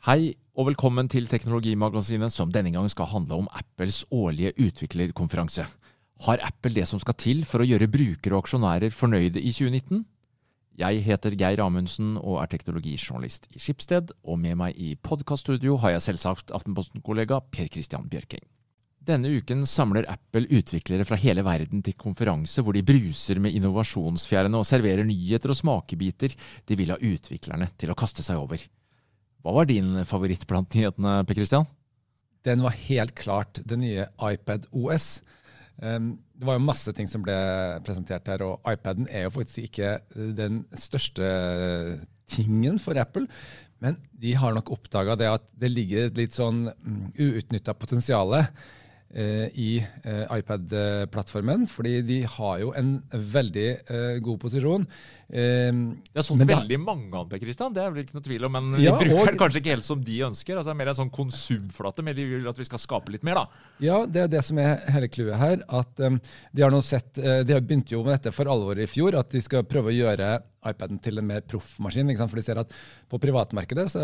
Hei og velkommen til Teknologimagasinet, som denne gang skal handle om Apples årlige utviklerkonferanse. Har Apple det som skal til for å gjøre brukere og aksjonærer fornøyde i 2019? Jeg heter Geir Amundsen og er teknologijournalist i Skipsted, og med meg i podkaststudio har jeg selvsagt Aftenposten-kollega Per Christian Bjørking. Denne uken samler Apple utviklere fra hele verden til konferanse hvor de bruser med innovasjonsfjærene og serverer nyheter og smakebiter de vil ha utviklerne til å kaste seg over. Hva var din favoritt blant nyhetene, Per Christian? Den var helt klart det nye iPad OS. Um, det var jo masse ting som ble presentert her, og iPaden er jo faktisk ikke den største tingen for Apple. Men de har nok oppdaga det at det ligger et litt sånn mm, uutnytta potensial i eh, iPad-plattformen, fordi de har jo en veldig eh, god posisjon. Det er sånn veldig mange av Per Christian, det er vel ikke noe tvil om, men ja, vi bruker den kanskje ikke helt som de ønsker. altså Mer en sånn konsumflate, men de vil at vi skal skape litt mer, da. Ja, det er det som er hele clouet her. at um, De har nå sett, de har begynt jo med dette for alvor i fjor, at de skal prøve å gjøre iPaden til en mer proffmaskin. For de ser at på privatmarkedet, så,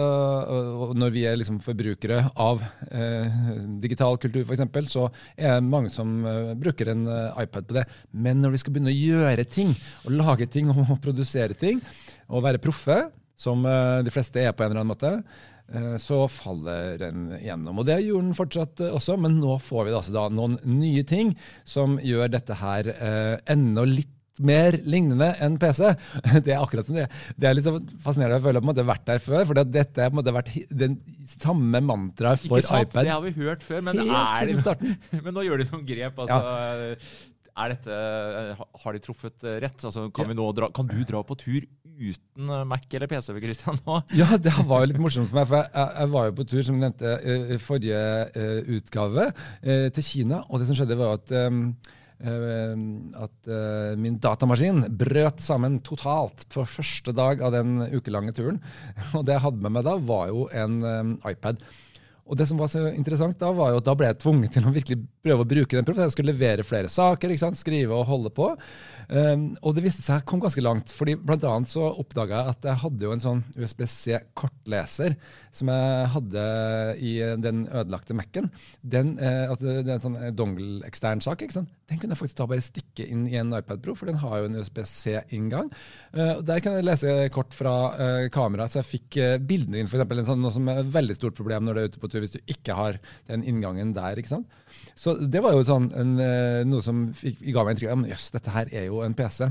når vi er liksom forbrukere av eh, digital kultur f.eks., så er det mange som eh, bruker en eh, iPad på det. Men når vi skal begynne å gjøre ting, og lage ting og produsere ting, og være proffe, som eh, de fleste er på en eller annen måte, så faller den gjennom. Og Det gjorde den fortsatt også, men nå får vi altså noen nye ting som gjør dette her enda litt mer lignende enn PC. Det er akkurat som det. Det er liksom fascinerende. Jeg føler på en måte vært der før. For dette har på en måte vært den samme mantraet for Ikke sant? iPad. Det har vi hørt før, men, Helt er, men nå gjør de noen grep. altså... Ja. Dette, har de truffet rett? Altså, kan, dra, kan, du dra på tur uten Mac eller PC? Christian, nå? Ja, det var jo litt morsomt for meg. for Jeg, jeg var jo på tur, som du nevnte, i forrige utgave til Kina. Og det som skjedde, var at um, Eh, at uh, min datamaskin brøt sammen totalt på første dag av den ukelange turen. Og det jeg hadde med meg da, var jo en um, iPad. Og det som var så interessant Da var jo at da ble jeg tvunget til å virkelig prøve å bruke den. Jeg skulle levere flere saker, skrive og holde på. Og det viste seg jeg kom ganske langt. fordi Blant annet så oppdaga jeg at jeg hadde jo en sånn USBC-kortleser som jeg hadde i den ødelagte Mac-en. Den, uh, det er en sånn dongle-ekstern sak. ikke sant? Den kunne jeg faktisk da bare stikke inn i en iPad Pro, for den har jo en USBC-inngang. Uh, der kan jeg lese kort fra eh, kamera, så jeg fikk eh, bildene eksempel, en sånn, noe som er et veldig stort problem når du er ute på tur, hvis du ikke har den inngangen der. ikke sant? Så det var jo sånn en, noe som fikk, ga meg inntrykk av at jøss, dette her er jo en PC.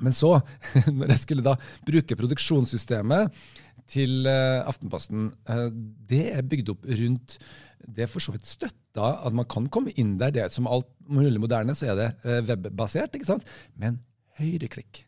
Men så, når jeg skulle da bruke produksjonssystemet til uh, Aftenposten, uh, det er bygd opp rundt Det er for så vidt støtta at man kan komme inn der. Det, som alt mulig moderne så er det uh, webbasert, ikke sant? men høyreklikk.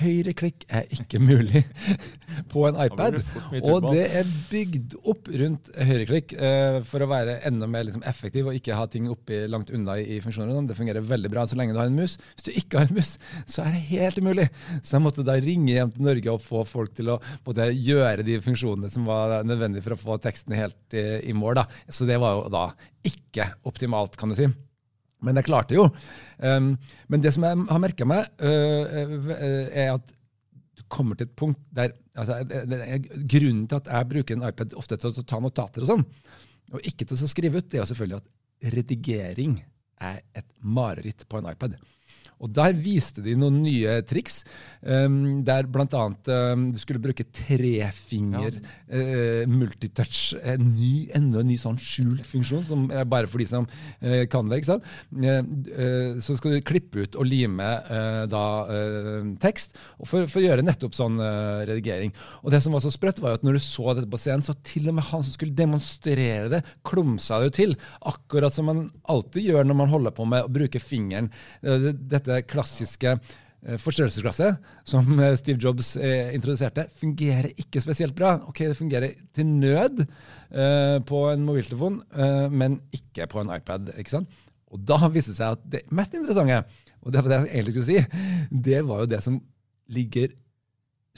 Høyreklikk er ikke mulig på en iPad. Og det er bygd opp rundt høyreklikk uh, for å være enda mer liksom, effektiv og ikke ha ting oppi langt unna i, i funksjoner. Det fungerer veldig bra så lenge du har en mus. Hvis du ikke har en mus, så er det helt umulig. Så jeg måtte da ringe hjem til Norge og få folk til å både, gjøre de funksjonene som var nødvendige for å få teksten helt i, i mål. Da. Så det var jo da ikke optimalt, kan du si. Men jeg klarte jo. Um, men det som jeg har merka meg, uh, er at du kommer til et punkt der altså, Grunnen til at jeg bruker en iPad ofte til å ta notater og sånn, og ikke til å skrive ut, det er jo selvfølgelig at redigering er et mareritt på en iPad. Og Der viste de noen nye triks, um, der bl.a. Um, du skulle bruke trefinger ja. uh, multitouch. En ny, enda en ny sånn skjult funksjon, som er bare for de som uh, kan det. ikke sant? Uh, så skal du klippe ut og lime da tekst for, for, å gjøre nettopp sånn redigering. Og det som var så sprøtt, var jo at når du så dette på scenen, så til og med han som skulle demonstrere det, klumsa det jo til. Akkurat som man alltid gjør når man holder på med å bruke fingeren. dette dette klassiske eh, forstørrelsesglasset som eh, Steve Jobs eh, introduserte, fungerer ikke spesielt bra. Ok, Det fungerer til nød uh, på en mobiltelefon, uh, men ikke på en iPad. ikke sant? Og da viste det seg at det mest interessante, og det var det jeg egentlig skulle si, det var jo det som ligger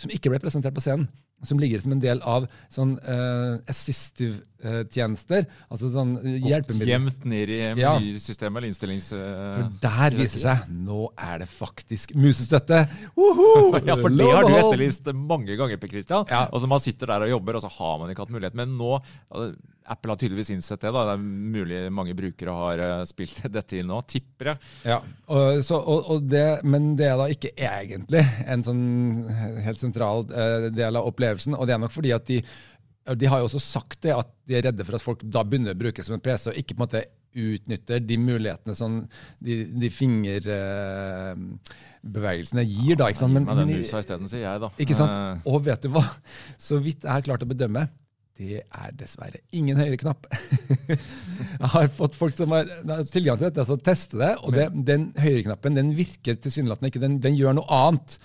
som ikke ble presentert på scenen. Som ligger som en del av sånn uh, assistive-tjenester. altså sånn hjelpemidler. Gjemt ned i Ja. menysystemet eller innstillings... For der viser seg nå er det faktisk musestøtte! Ja, for det har du og etterlyst mange ganger, Per Christian. Ja. Altså, man sitter der og jobber, og så har man ikke hatt mulighet. Men nå altså, Apple har tydeligvis innsett det. da. Det er mulig mange brukere har eh, spilt dette inn nå. Tipper jeg. Ja, og, så, og, og det, Men det er da ikke egentlig en sånn helt sentral eh, del av opplevelsen. Og det er nok fordi at de, de har jo også sagt det, at de er redde for at folk da begynner å bruke det som en PC, og ikke på en måte utnytter de mulighetene som de, de fingerbevegelsene gir. da, ikke sant? Men, men den musa isteden, sier jeg, da. ikke sant? Eh, Og vet du hva? Så vidt jeg har klart å bedømme, det er dessverre ingen høyreknapp. jeg har fått folk som har tilgang til dette, altså teste det, og det, den høyreknappen den virker tilsynelatende ikke. Den, den gjør noe annet.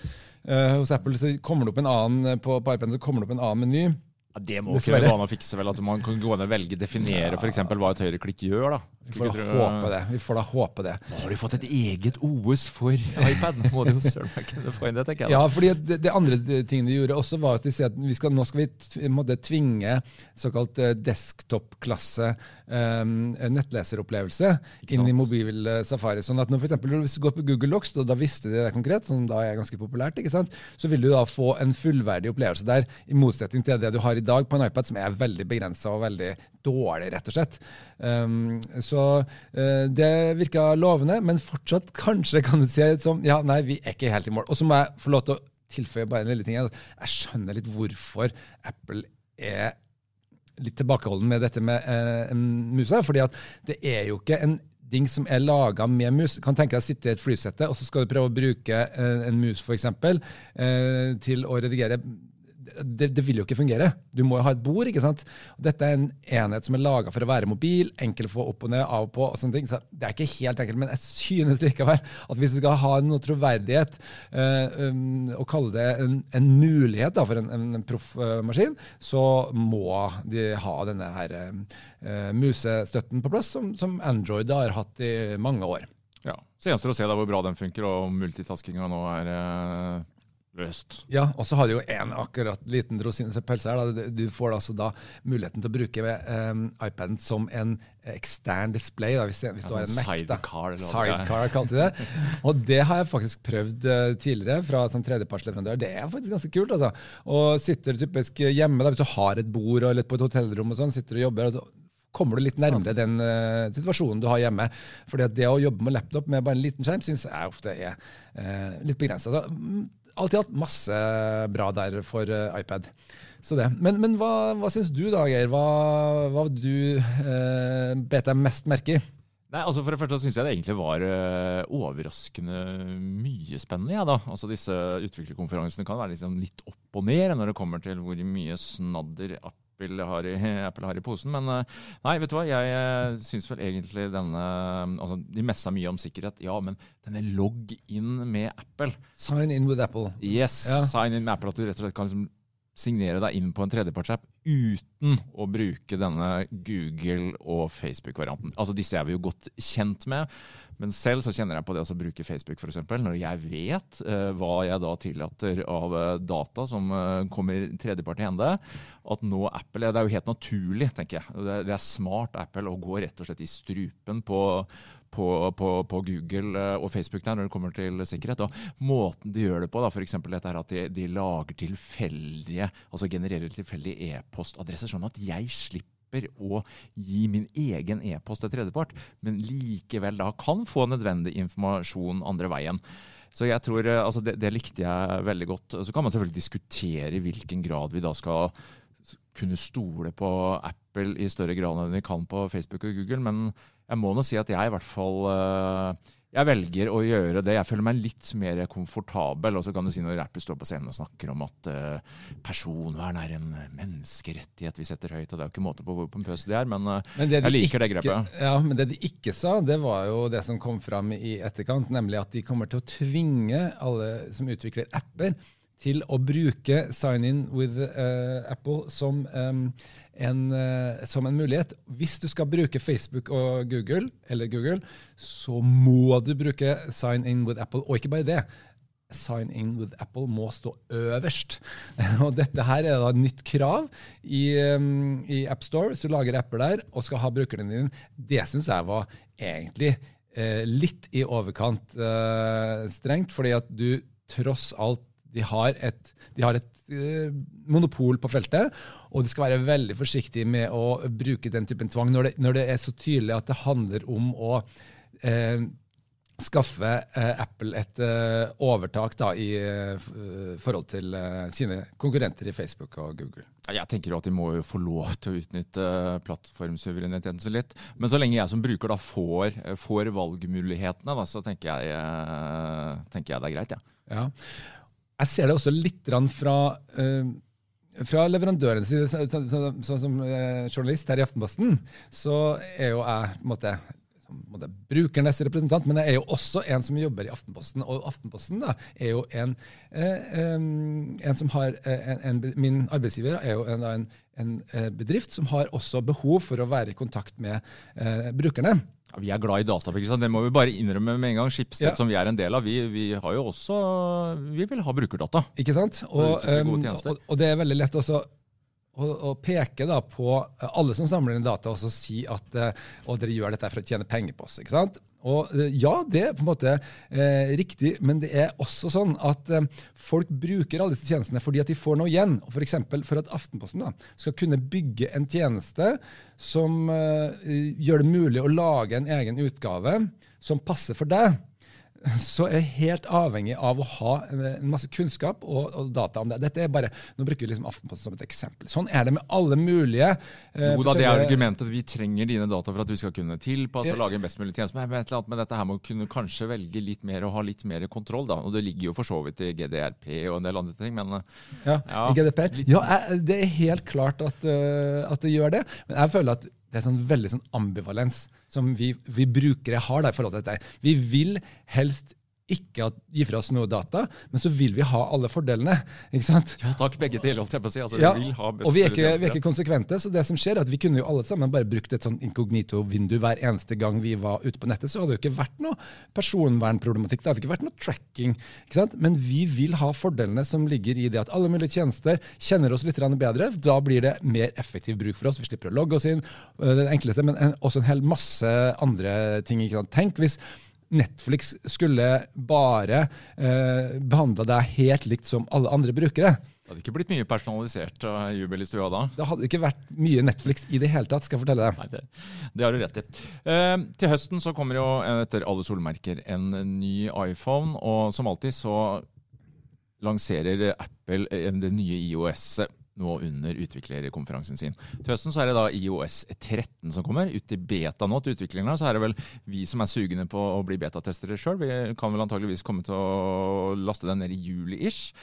Uh, hos Apple så kommer det opp en annen på, på iPaden så kommer det opp en annen meny. Ja, det må ikke Dessverre. gå an å fikse, vel? At man kan gå inn og velge, definere for eksempel hva et høyreklikk gjør, da. Vi får da håpe det. Vi får da håpe det. Nå har de fått et eget OS for iPad. Nå må de jo søren meg kunne få inn det, tenker jeg. Ja, fordi det, det andre tingen de gjorde også, var at de sier at vi skal, nå skal vi måtte tvinge såkalt eh, desktop-klasse um, nettleseropplevelse inn i mobil eh, Safari. Sånn at når for eksempel, hvis du går på Google Locks, og da visste de det konkret, som da er ganske populært, ikke sant? så vil du da få en fullverdig opplevelse der, i motsetning til det du har i dag på en iPad, som er veldig begrensa og veldig dårlig, rett og slett. Um, så uh, det virka lovende, men fortsatt kanskje kan det se ut som ja, nei, vi er ikke helt i mål. Og så må jeg få lov til å tilføye bare en lille ting. Jeg skjønner litt hvorfor Apple er litt tilbakeholden med dette med uh, musa. fordi at det er jo ikke en ding som er laga med mus. Kan tenke deg å sitte i et flysette, og så skal du prøve å bruke eh, en mus eh, til å redigere. Det, det vil jo ikke fungere. Du må jo ha et bord. ikke sant? Dette er en enhet som er laga for å være mobil, enkel å få opp og ned, av og på. og sånne ting. Så Det er ikke helt enkelt, men jeg synes likevel at hvis vi skal ha noe troverdighet, eh, um, og kalle det en, en mulighet da, for en, en proffmaskin, så må de ha denne her eh, musestøtten på plass, som, som Android har hatt i mange år. Ja. Så gjenstår å se da hvor bra den funker, og om multitaskinga nå er løst. Ja, og så har du jo en akkurat liten rosine til pølse her. Da. Du får altså da muligheten til å bruke um, iPaden som en ekstern display, da, hvis, hvis du har en sånn Mac. da. sidecar, da. Sidecar, kalte de det. Og det har jeg faktisk prøvd uh, tidligere fra som tredjepartsleverandør. Det er faktisk ganske kult. altså. Og sitter typisk hjemme, da, hvis du har et bord eller på et hotellrom og sånn, sitter og jobber, og så kommer du litt nærmere den uh, situasjonen du har hjemme. Fordi at det å jobbe med laptop med bare en liten skjerm syns jeg ofte er uh, litt begrensa. Alt i alt masse bra der for eh, iPad. Men, men hva, hva syns du da, Geir? Hva, hva du uh, bet deg mest merke i? Nei, altså For det første syns jeg det egentlig var eh, overraskende mye spennende. Ja, da. Altså Disse utviklerkonferansene kan være liksom litt opp og ned når det kommer til hvor mye snadder Apple har i, Apple har i posen. Men eh, nei, vet du hva, jeg uh, syns vel egentlig denne altså De messa mye om sikkerhet, ja, men denne logg inn med Apple Sign in with Apple. Yes, Ja. sign in med Apple. At du rett og slett kan liksom signere deg inn på en tredjepartsapp uten å bruke denne Google- og Facebook-varianten. Altså Disse er vi jo godt kjent med, men selv så kjenner jeg på det å bruke Facebook eksempel, når jeg vet eh, hva jeg da tillater av eh, data som eh, kommer tredjepart i hende. At nå Apple, Det er jo helt naturlig, tenker jeg. Det, det er smart Apple å gå rett og slett i strupen på på, på, på Google eh, og Facebook der når det kommer til sikkerhet. Og måten de gjør det på, f.eks. dette her at de, de lager tilfeldige, altså genererer tilfeldige e-postadresser, sånn at jeg slipper å gi min egen e-post til tredjepart, men likevel da kan få nødvendig informasjon andre veien. Så jeg tror, eh, altså det, det likte jeg veldig godt. Så kan man selvfølgelig diskutere i hvilken grad vi da skal kunne stole på Apple i større grad enn vi kan på Facebook og Google, men jeg må nå si at jeg i hvert fall eh, jeg velger å gjøre det. Jeg føler meg litt mer komfortabel. Og så kan du si når Apple står på scenen og snakker om at eh, personvern er en menneskerettighet vi setter høyt, og det er jo ikke måte på hvor pompøse de er, men, eh, Men de jeg liker det grepet. Ja, men det de ikke sa, det var jo det som kom fram i etterkant, nemlig at de kommer til å tvinge alle som utvikler apper, til å bruke sign in with uh, Apple som, em, en, eh, som en mulighet. Hvis du skal bruke Facebook og Google, eller Google, så må du bruke sign in with Apple. Og ikke bare det. 'sign in with Apple' må stå øverst. Og dette her er da et nytt krav i, um, i AppStore hvis du lager apper der og skal ha brukerne dine. Det syns jeg var egentlig eh, litt i overkant eh, strengt, fordi at du tross alt de har et, de har et uh, monopol på feltet, og de skal være veldig forsiktige med å bruke den typen tvang når det, når det er så tydelig at det handler om å uh, skaffe uh, Apple et overtak da, i forhold til sine konkurrenter i Facebook og Google. Jeg tenker jo at de må jo få lov til å utnytte plattformsuvereniteten sin litt. Men så lenge jeg som bruker da får, får valgmulighetene, da, så tenker jeg, tenker jeg, det er greit. Ja. Ja. Jeg ser det også litt fra, uh, fra leverandørens side. Sånn så, så, så, som uh, journalist her i Aftenposten, så er jo jeg på en måte, brukernes representant, men jeg er jo også en som jobber i Aftenposten. Og Aftenposten da, er jo en, um, en som har en, en, Min arbeidsgiver er jo en, bedrift som har også behov for å være i kontakt med brukerne. Ja, vi er glad i data. Det må vi bare innrømme med en gang. Skipsted, ja. som vi er en del av, vi, vi, har jo også, vi vil ha brukerdata. Ikke sant? Og, um, og, og det er veldig lett også å, å peke da på alle som samler inn data, og si at og dere gjør dette for å tjene penger på oss. ikke sant? Og eh, Ja, det er på en måte eh, riktig, men det er også sånn at eh, folk bruker alle disse tjenestene fordi at de får noe igjen. Og for, for at Aftenposten da, skal kunne bygge en tjeneste som eh, gjør det mulig å lage en egen utgave som passer for deg så er jeg helt avhengig av å ha en masse kunnskap og, og, data om det. Dette er bare, Nå bruker vi liksom Aftenposten som et eksempel. Sånn er det med alle mulige eh, Jo da, Det er argumentet vi trenger dine data for at vi skal kunne tilpasse og lage en best mulig tjeneste. Men et eller annet med dette her må kunne kanskje velge litt mer og ha litt mer kontroll. da, og Det ligger jo for så vidt i GDRP og en del andre ting, men eh, Ja, ja GDPR. Ja, det er helt klart at, uh, at det gjør det. Men jeg føler at det er sånn veldig sånn ambivalens som vi, vi brukere har da, i forhold til dette. Vi vil helst ikke gi fra oss noe data, men så vil vi ha alle fordelene. ikke sant? Ja, takk, begge deler. holdt jeg på å si. Altså, ja, vi og vi er, ikke, vi er, ikke, konsekvente. så det som skjer er at Vi kunne jo alle sammen bare brukt et sånn inkognito-vindu hver eneste gang vi var ute på nettet. Så hadde det jo ikke vært noe personvernproblematikk. Det hadde ikke vært noe tracking. ikke sant? Men vi vil ha fordelene som ligger i det at alle mulige tjenester kjenner oss litt bedre. Da blir det mer effektiv bruk for oss. Vi slipper å logge oss inn. Det enkleste, men også en hel masse andre ting. ikke sant? Tenk hvis Netflix skulle bare eh, behandla deg helt likt som alle andre brukere. Det hadde ikke blitt mye personalisert uh, jubel i stua da? Det hadde ikke vært mye Netflix i det hele tatt, skal jeg fortelle deg. Nei, det, det har du rett i. Eh, til høsten så kommer jo etter alle solmerker en ny iPhone, og som alltid så lanserer Apple det nye IOS-et nå under utviklerkonferansen sin. Til høsten så er det da IOS 13 som kommer, ut i beta nå til utviklerne. Så er det vel vi som er sugne på å bli betatestere sjøl. Vi kan vel antageligvis komme til å laste den ned i juli-ish.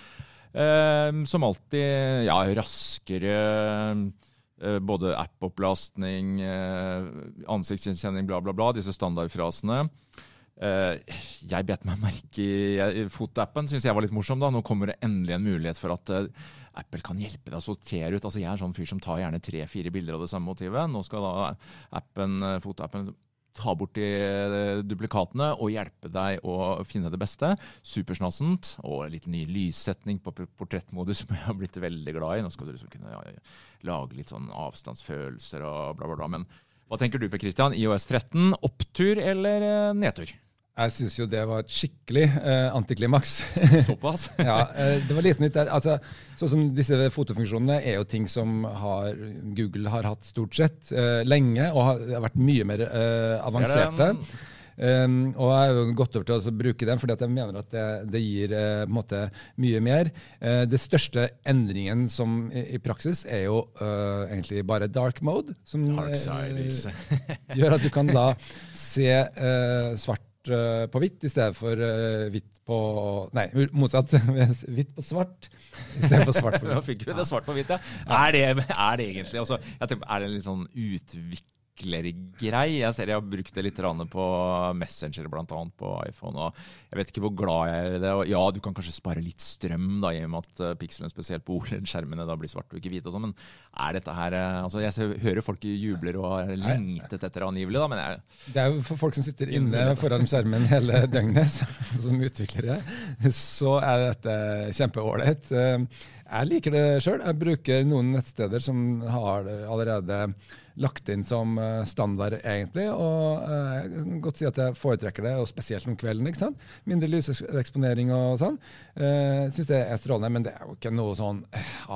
Eh, som alltid, ja, raskere eh, både app-opplastning, eh, ansiktsgjenkjenning, bla, bla, bla. Disse standardfrasene. Uh, jeg bet meg merke i fotoappen, syns jeg var litt morsom. da. Nå kommer det endelig en mulighet for at Apple kan hjelpe deg å sortere ut. Altså, jeg er en sånn fyr som tar gjerne tre-fire bilder av det samme motivet. Nå skal da appen, eh, fotoappen ta bort de eh, duplikatene og hjelpe deg å finne det beste. Supersnassent. Og litt ny lyssetning på portrettmodus som jeg har blitt veldig glad i. Nå skal du liksom kunne ja, lage litt sånn avstandsfølelser og bla, bla, bla. Men hva tenker du på Christian? IOS 13, opptur eller eh, nedtur? Jeg syns jo det var et skikkelig eh, antiklimaks. Såpass? ja, eh, det var lite nytt der. Altså, sånn som Disse fotofunksjonene er jo ting som har, Google har hatt stort sett eh, lenge, og har, har, vært mye mer eh, avanserte. Um, og jeg har jo gått over til å bruke den, fordi jeg mener at det, det gir uh, måte, mye mer. Uh, det største endringen som i, i praksis er jo uh, egentlig bare dark mode. Som gjør at du kan da se svart uh, på hvitt i stedet for uh, hvitt på Nei, motsatt. hvitt på svart i stedet for svart på hvitt. Nå fikk vi det svart på hvitt, ja. Er det, er det egentlig altså, tenker, Er det en litt sånn utvikling meglergrei. Jeg ser jeg har brukt det litt på Messenger, bl.a. på iPhone. og Jeg vet ikke hvor glad jeg er i det. Og ja, du kan kanskje spare litt strøm, da, i og med at eh, pikselen spesielt på OLED-skjermene da blir svart og ikke hvit og sånn, Men er dette her eh, altså Jeg ser, hører folk jubler og har lengtet etter angivelig, da, men jeg Det er jo for folk som sitter inne foran skjermen hele døgnet, som utviklere, så er dette kjempeålreit. Jeg liker det sjøl. Jeg bruker noen nettsteder som har allerede lagt inn som eh, standard, egentlig. Og eh, jeg kan godt si at jeg foretrekker det, og spesielt om kvelden. ikke sant? Mindre lyseksponering og sånn. Jeg syns det er strålende, men det er jo ikke noe sånn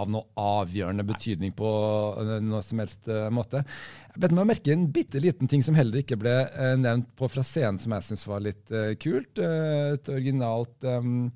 av noe avgjørende betydning på noe som helst måte. Jeg bet meg merke en bitte liten ting som heller ikke ble nevnt på fra scenen, som jeg syns var litt kult. Et originalt um,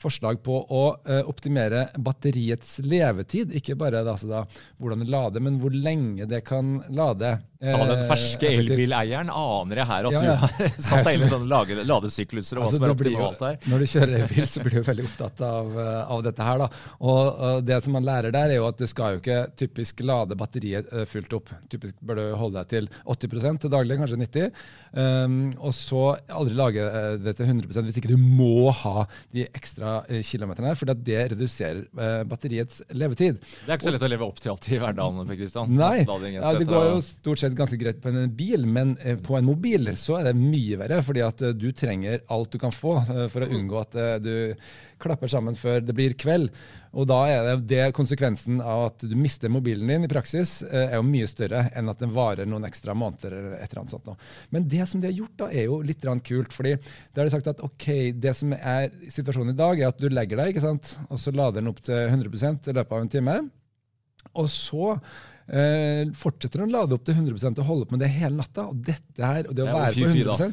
forslag på å uh, optimere batteriets levetid. Ikke bare da, da, hvordan det lader, men hvor lenge det kan lade. Ta den eh, ferske elbileieren aner jeg her at ja, ja. du har satt deg inn i sånne ladesykluser. og altså, hva som er optimalt her. Når du kjører elbil, så blir du veldig opptatt av, eh, av dette her. da. Og, og, Det som man lærer der, er jo at du skal jo ikke typisk lade batteriet uh, fullt opp. Typisk bør du holde deg til 80 til daglig, kanskje 90 um, Og så aldri lage det til 100% hvis ikke du må ha de ekstra kilometerne for det reduserer batteriets levetid. Det er ikke så lett å leve opp til alltid i hverdagen, Per Kristian. Nei, ja, det går jo stort sett sett ganske greit på en bil, men eh, på en mobil så er det mye verre. Fordi at eh, du trenger alt du kan få eh, for å unngå at du klapper sammen før det blir kveld. Og da er det, det konsekvensen av at du mister mobilen din i praksis, er jo mye større enn at den varer noen ekstra måneder. eller et eller annet sånt. Nå. Men det som de har gjort, da, er jo litt kult. fordi da har de sagt at ok, det som er situasjonen i dag, er at du legger deg, ikke sant? og så lader den opp til 100 i løpet av en time. Og så eh, fortsetter å lade opp til 100% og holde på med det hele natta. Og dette her, og det å det være på 100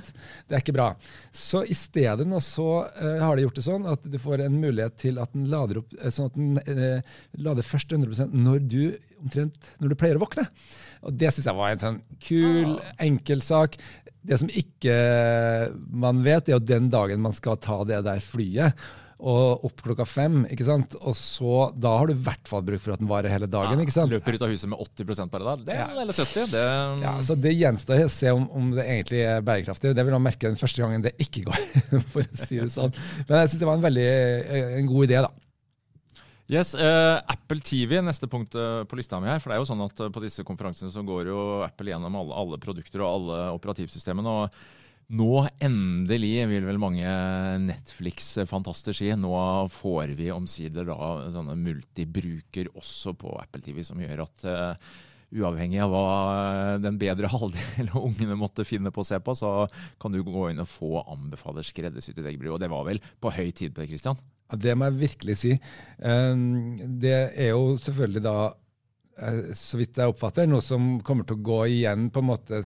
det er ikke bra. Så i stedet nå så eh, har de gjort det sånn at du får en mulighet til at den lader opp eh, sånn at den lader først 100% når du omtrent når du pleier å våkne. Og Det syns jeg var en sånn kul, ah. enkel sak. Det som ikke man vet, er jo den dagen man skal ta det der flyet og opp klokka fem. ikke sant? Og så, Da har du i hvert fall bruk for at den varer hele dagen. ikke sant? Løper ut av huset med 80 bare da. Det, ja. Eller 70. Det, ja, så det gjenstår å se om, om, det egentlig er bærekraftig. Det vil man merke den første gangen det ikke går. for å si det sånn. Men jeg syns det var en veldig en god idé. da. Yes, uh, Apple TV, neste punkt uh, på lista mi her. For det er jo sånn at på disse konferansene så går jo Apple gjennom alle, alle produkter og alle operativsystemene. og nå endelig, vil vel mange Netflix-fantaster si, nå får vi omsider da sånne multibruker også på Apple TV, som gjør at uh, uavhengig av hva den bedre halvdel av ungene måtte finne på å se på, så kan du gå inn og få anbefaler skreddersydd eget bruk. Og det var vel på høy tid på det, Christian? Ja, Det må jeg virkelig si. Um, det er jo selvfølgelig da, uh, så vidt jeg oppfatter, noe som kommer til å gå igjen på en måte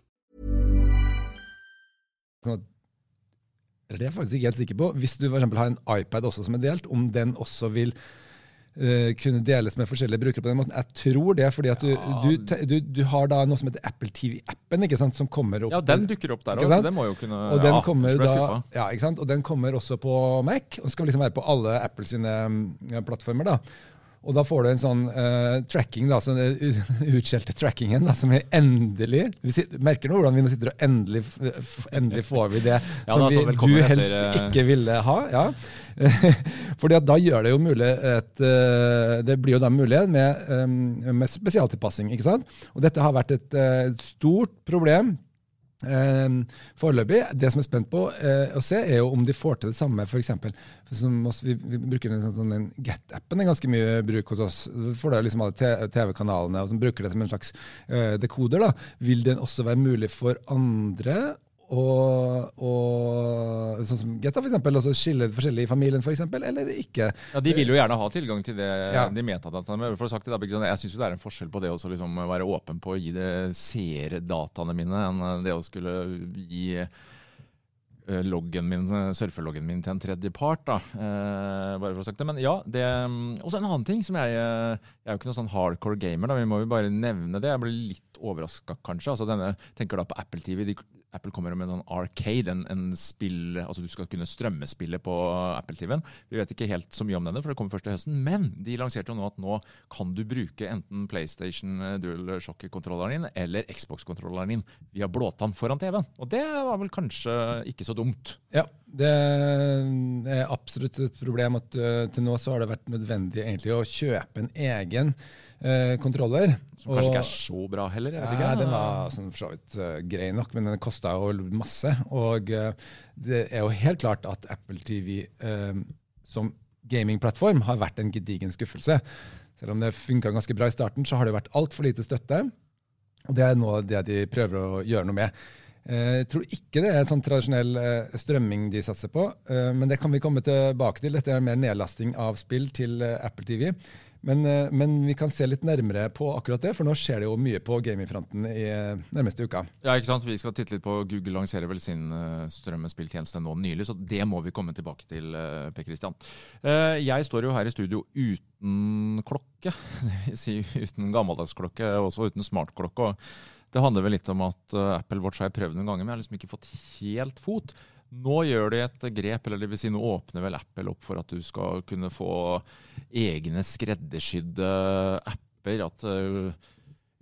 Det er jeg faktisk ikke helt sikker på. Hvis du for har en iPad også som er delt, om den også vil uh, kunne deles med forskjellige brukere på den måten. Jeg tror det, fordi at du, du, du, du har da noe som heter Apple TV-appen, ikke sant, som kommer opp. Ja, den dukker opp der også, den må jo kunne og den ja, kommer da, ja, ikke sant? Og den kommer også på Mac, og skal liksom være på alle Apple sine uh, plattformer. da. Og da får du en sånn uh, tracking, da, sånn utskjelte trackingen, da, som vi endelig Vi sitter, merker nå hvordan vi nå sitter og endelig, endelig får vi det ja, som vi, du helst etter, uh... ikke ville ha. ja. Fordi at da gjør det jo mulig et, uh, Det blir jo da mulig med, med spesialtilpassing. ikke sant? Og dette har vært et stort problem foreløpig. Det som jeg er spent på uh, å se, er jo om de får til det samme. For eksempel, vi, vi, bruker den, sånn, den Get-appen er ganske mye bruk hos oss. Så får du liksom alle TV-kanalene som bruker det som en slags uh, dekoder. da. Vil den også være mulig for andre og, og sånn som Getta, for eksempel, også skille forskjellig i familien, eksempel, eller ikke. Ja, De vil jo gjerne ha tilgang til det, Ja. de metadataene. For å sagt det, da, jeg syns det er en forskjell på det å liksom være åpen på å gi det seerdataene mine, enn det å skulle gi eh, loggen min, surfeloggen min til en tredje part. da, eh, bare for å sagt det. Men ja, det Og Også en annen ting som jeg eh, Jeg er jo ikke noen sånn hardcore gamer, da, vi må jo bare nevne det. Jeg ble litt overraska, kanskje. altså denne, Tenker da på Apple TV. De, Apple kommer med en sånn arcade, en, en spill, altså du skal kunne strømme spillet på Apple TV-en. Vi vet ikke helt så mye om denne, for det kommer først til høsten. Men de lanserte jo nå at nå kan du bruke enten PlayStation eh, Dual Shock-kontrolleren din eller Xbox-kontrolleren din via blåtann foran TV-en. Og det var vel kanskje ikke så dumt. Ja, det er absolutt et problem at uh, til nå så har det vært nødvendig egentlig å kjøpe en egen eh, kontroller. Som kanskje ikke er så bra heller. jeg vet. Ja, den var sånn for så vidt uh, grei nok, men den kosta jo masse. Og det er jo helt klart at Apple TV som gamingplattform har vært en gedigen skuffelse. Selv om det funka ganske bra i starten, så har det vært altfor lite støtte. Og det er nå det de prøver å gjøre noe med. Jeg tror ikke det er sånn tradisjonell strømming de satser på, men det kan vi komme tilbake til. Dette er mer nedlasting av spill til Apple TV. Men, men, vi kan se litt nærmere på akkurat det, for nå skjer det jo mye på gamingfronten i nærmeste uka. Ja, ikke sant? Vi skal titte litt på Google lanserer vel sin strømmespilltjeneste nå nylig, så det må vi komme tilbake til, Per Christian. Jeg står jo her i studio uten klokke, dvs. Si uten gammeldagsklokke, også uten smartklokke. og det handler vel litt om at Apple Watch har jeg prøvd noen ganger, men jeg har liksom ikke fått helt fot. Nå gjør de et grep, eller det vil si nå åpner vel Apple opp for at du skal kunne få egne skreddersydde apper. At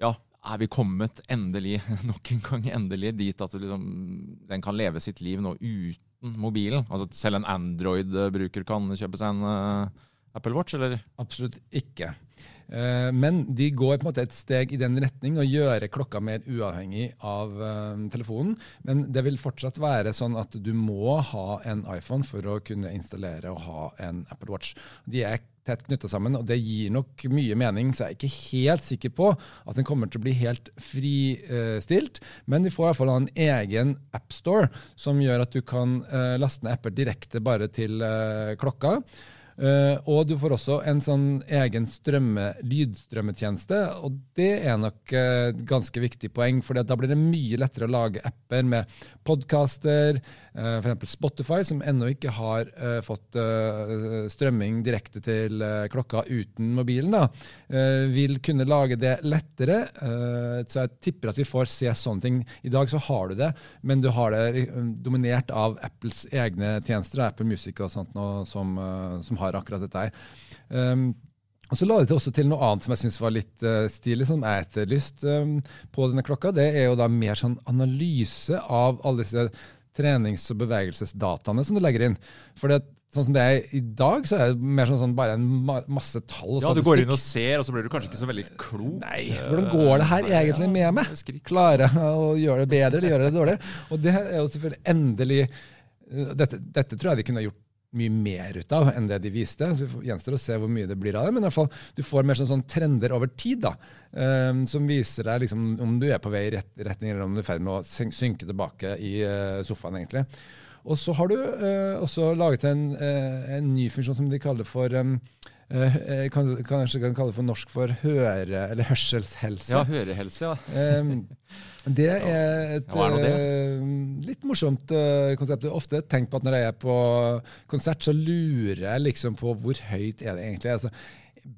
ja, er vi kommet endelig, nok en gang endelig, dit at liksom, den kan leve sitt liv nå uten mobilen? Altså selv en Android-bruker kan kjøpe seg en Apple Watch, eller? Absolutt ikke. Men de går på en måte et steg i den retning og gjøre klokka mer uavhengig av telefonen. Men det vil fortsatt være sånn at du må ha en iPhone for å kunne installere og ha en Apple Watch. De er tett knytta sammen, og det gir nok mye mening. Så jeg er ikke helt sikker på at den kommer til å bli helt fristilt. Men de får i hvert fall en egen appstore som gjør at du kan laste ned apper direkte bare til klokka. Uh, og du får også en sånn egen strømme, lydstrømmetjeneste, og det er nok uh, ganske viktig poeng, for da blir det mye lettere å lage apper med podcaster, uh, f.eks. Spotify, som ennå ikke har fått strømming direkte til klokka uten mobilen, da, vil kunne lage det lettere. så jeg tipper at vi får se sånne ting. I dag så har du det, men du har det dominert av Apples egne tjenester, Apple Music og sånt, nå, som, som har akkurat dette her. Um, og Så la de til også til noe annet som jeg syns var litt uh, stilig, som jeg etterlyst um, på denne klokka. Det er jo da mer sånn analyse av alle disse trenings- og bevegelsesdataene som du legger inn. For det, sånn som det er i dag, så er det mer sånn, sånn bare en ma masse tall og statistikk. Ja, du går inn og ser, og så blir du kanskje ikke så veldig klok. Nei, hvordan går det her egentlig med meg? Klarer jeg å gjøre det bedre eller gjøre det dårligere? Og det er jo selvfølgelig endelig uh, dette, dette tror jeg de kunne gjort mye mer ut av enn det de viste. så Vi gjenstår å se hvor mye det blir av det. Men i hvert fall, du får mer sånn, sånn trender over tid da, um, som viser deg liksom, om du er på vei i rett retning, eller om du er i ferd med å synke tilbake i uh, sofaen. egentlig. Og så har du uh, også laget en, uh, en ny funksjon som de kaller for um, kan, Kanskje kan kalle det for norsk for høre- eller hørselshelse. Ja, hørehelse, ja. Um, det er et Ja, er det? eh, litt morsomt eh, konsept. Ofte tenkt på at når jeg er på konsert, så lurer jeg liksom på hvor høyt er det egentlig. Altså,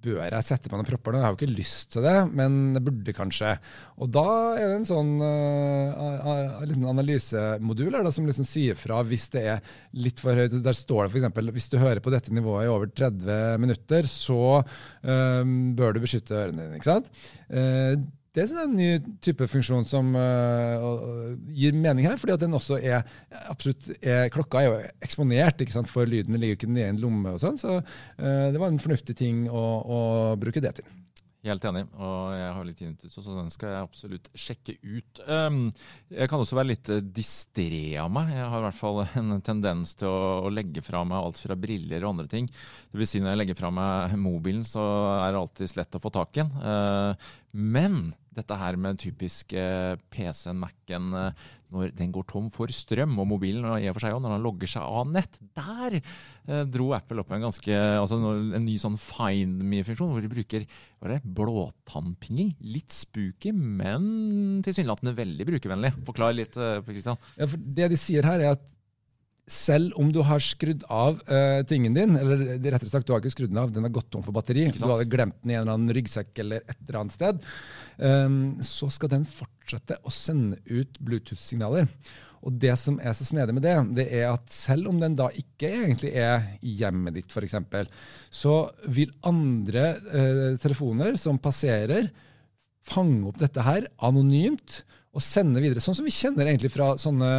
bør jeg sette på noen propper nå? Jeg har jo ikke lyst til det, men jeg burde kanskje. Og da er det en sånn uh, liten analysemodul da, som liksom sier fra hvis det er litt for høyt. Der står det f.eks.: Hvis du hører på dette nivået i over 30 minutter, så eh, bør du beskytte ørene dine. ikke sant? Eh, det er sånn en ny type funksjon som øh, gir mening her, fordi at den også er absolutt er, Klokka er jo eksponert ikke sant, for lyden, den ligger ikke nede i en lomme og sånn, så uh, det var en fornuftig ting å, å bruke det til. Helt enig, og jeg har litt tinnitus, så den skal jeg absolutt sjekke ut. Um, jeg kan også være litt eh, distré av meg. Jeg har i hvert fall en tendens til å, å legge fra meg alt fra briller og andre ting. Det vil si når jeg legger fra meg mobilen, så er det alltid lett å få tak i den. Uh, men dette her med typisk eh, PC-en, Mac-en, eh, når den går tom for strøm, og mobilen i og for seg også, når den logger seg av nett. Der eh, dro Apple opp en ganske, altså en ny sånn find me-funksjon, hvor de bruker hva er det, blåtannpinging. Litt spooky, men tilsynelatende veldig brukervennlig. Forklar litt, Christian. Ja, for det de sier her, er at selv om du har skrudd av uh, tingen din, eller rettere sagt, du har ikke skrudd den av, den har gått tom for batteri, du hadde glemt den i en eller annen ryggsekk eller et eller annet sted, um, så skal den fortsette å sende ut Bluetooth-signaler. Og det som er så snedig med det, det er at selv om den da ikke egentlig er hjemmet ditt, f.eks., så vil andre uh, telefoner som passerer, fange opp dette her anonymt og sende videre. Sånn som vi kjenner egentlig fra sånne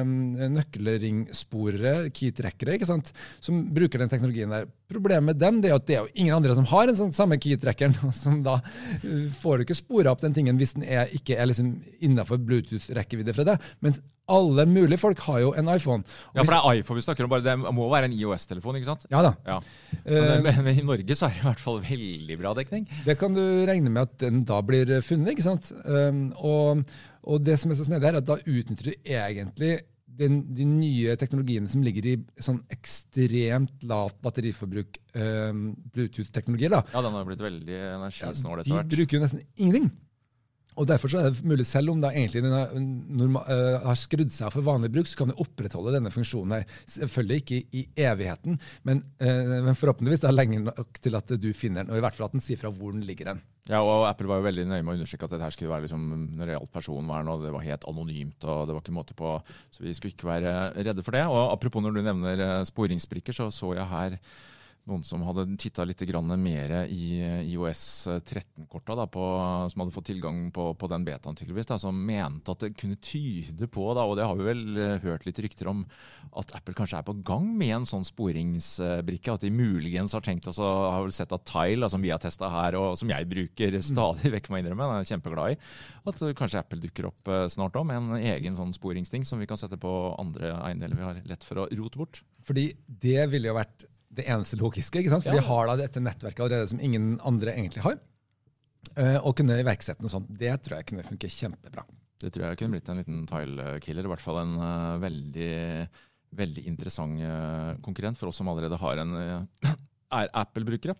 um, nøkkelringsporere, key-trackere, som bruker den teknologien der. Problemet med dem det er at det er jo ingen andre som har en sånn samme keytrackeren, som Da uh, får du ikke spora opp den tingen hvis den er, ikke er liksom innafor Bluetooth-rekkevidde fra deg. Mens alle mulige folk har jo en iPhone. Og ja, for det er iPhone vi snakker om. bare Det må være en IOS-telefon, ikke sant? Ja da. Ja. Men, men, men, i Norge så er det i hvert fall veldig bra dekning. Det kan du regne med at den da blir funnet, ikke sant. Um, og og det som er så snedig, er at da utnytter du egentlig den, de nye teknologiene som ligger i sånn ekstremt lavt batteriforbruk, um, Bluetooth-teknologier. da. Ja, den har blitt veldig energisnål etter hvert. De bruker jo nesten ingenting. Og Derfor så er det mulig, selv om da den har, uh, har skrudd seg av for vanlig bruk, så kan du opprettholde denne funksjonen. her. Selvfølgelig ikke i, i evigheten, men, uh, men, forhåpentligvis da lenger nok til at du finner den. Og i hvert fall at den sier fra hvor den ligger den. Ja, og Apple var jo veldig nøye med å understreke at dette skulle være liksom, når det personvern, og det var helt anonymt. og det var ikke måte på, Så vi skulle ikke være redde for det. Og Apropos når du nevner eh, sporingsbrikker, så så jeg her noen som hadde titta litt mer i IOS 13-korta, som hadde fått tilgang på, på den betaen, tydeligvis, da, som mente at det kunne tyde på, da, og det har vi vel eh, hørt litt rykter om, at Apple kanskje er på gang med en sånn sporingsbrikke. At de muligens har tenkt altså, har vel sett at Tile, som vi har testa her, og som jeg bruker stadig vekk, må jeg innrømme, jeg er kjempeglad i, at kanskje Apple dukker opp eh, snart òg med en egen sånn sporingsting som vi kan sette på andre eiendeler vi har lett for å rote bort. Fordi det ville jo vært det eneste logiske. ikke sant? For ja. de har da dette nettverket allerede som ingen andre egentlig har. Uh, og kunne iverksette noe sånt. Det tror jeg kunne funke kjempebra. Det tror jeg kunne blitt en liten tile-killer. I hvert fall en uh, veldig, veldig interessant uh, konkurrent for oss som allerede har en er Apple-brukere.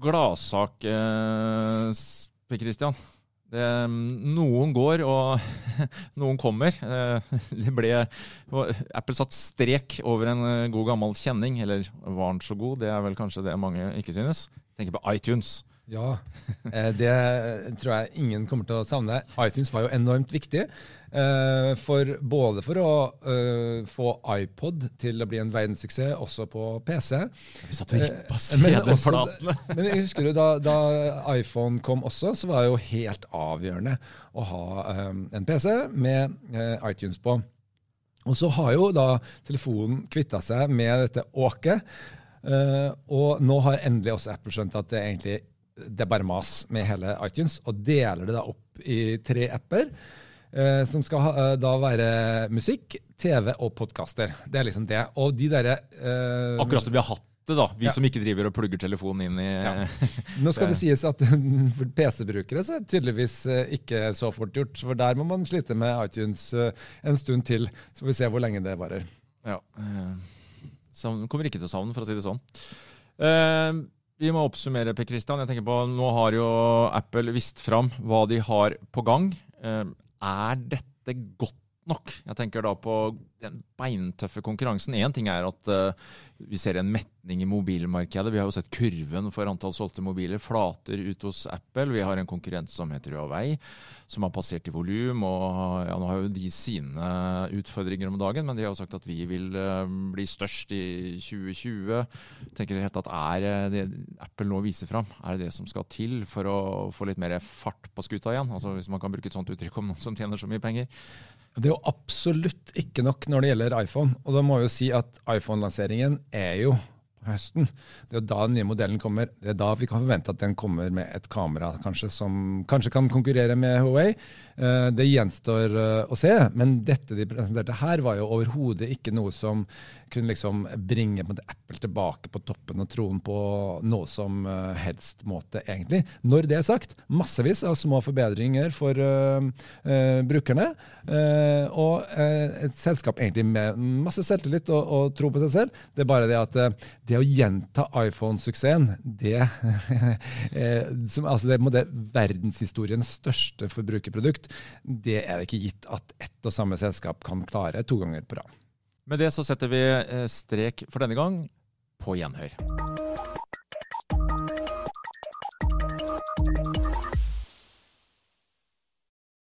Gladsak, Per Christian. Det, noen går, og noen kommer. Eh, det ble Apple satt strek over en eh, god gammel kjenning. Eller var den så god? Det er vel kanskje det mange ikke synes. Tenker på iTunes. Ja, eh, det tror jeg ingen kommer til å savne. iTunes var jo enormt viktig. Eh, for både for å uh, få iPod til å bli en verdenssuksess, også på PC. Vi satt og rippa CD-platene. men jeg husker du, da, da, iPhone kom også, så var det jo helt avgjørende å ha en PC med iTunes på. Og så har jo da telefonen kvitta seg med dette åket. Uh, og nå har endelig også Apple skjønt at det egentlig det er bare mas med hele iTunes, og deler det da opp i tre apper. Eh, som skal ha, eh, da være musikk, TV og podkaster. Det er liksom det. Og de derre eh, Akkurat som vi har hatt det, da. Vi ja. som ikke driver og plugger telefonen inn i ja. Nå skal det sies at for PC-brukere så er det tydeligvis eh, ikke så fort gjort. For der må man slite med iTunes eh, en stund til. Så får vi se hvor lenge det varer. Ja. Savn, kommer ikke til å savne, for å si det sånn. Uh, vi må oppsummere, Per Christian. Jeg tenker på, Nå har jo Apple vist fram hva de har på gang. Uh, er dette godt nok? Jeg tenker da på den beintøffe konkurransen. Én ting er at uh, vi ser en metning i mobilmarkedet. Vi har jo sett kurven for antall solgte mobiler flater ut hos Apple. Vi har en konkurrent som heter Huawei, som har passert i volum. og ja, Nå har jo de sine utfordringer om dagen, men de har jo sagt at vi vil uh, bli størst i 2020. Jeg tenker helt at Er det Apple nå viser fram, er det det som skal til for å få litt mer fart på skuta igjen? Altså Hvis man kan bruke et sånt uttrykk om noen som tjener så mye penger. Det er jo absolutt ikke nok når det gjelder iPhone. Og da må jeg jo si at iPhone-lanseringen er jo høsten. Det er jo da den nye modellen kommer. Det er da vi kan forvente at den kommer med et kamera kanskje som kanskje kan konkurrere med Huawei. Eh, det gjenstår eh, å se, men dette de presenterte her, var jo overhodet ikke noe som kunne liksom bringe måte, Apple tilbake på toppen og troen på noe som uh, helst måte, egentlig. Når det er sagt, massevis av små forbedringer for uh, uh, brukerne. og et selskap egentlig med masse selvtillit og, og, tro på seg selv. Det er bare det at det å gjenta iPhone-suksessen, det, som, altså det, det verdenshistoriens største forbrukerprodukt, det er det ikke gitt at ett og samme selskap kan klare to ganger på rad. Med det så setter vi eh, strek for denne gang. På gjenhør.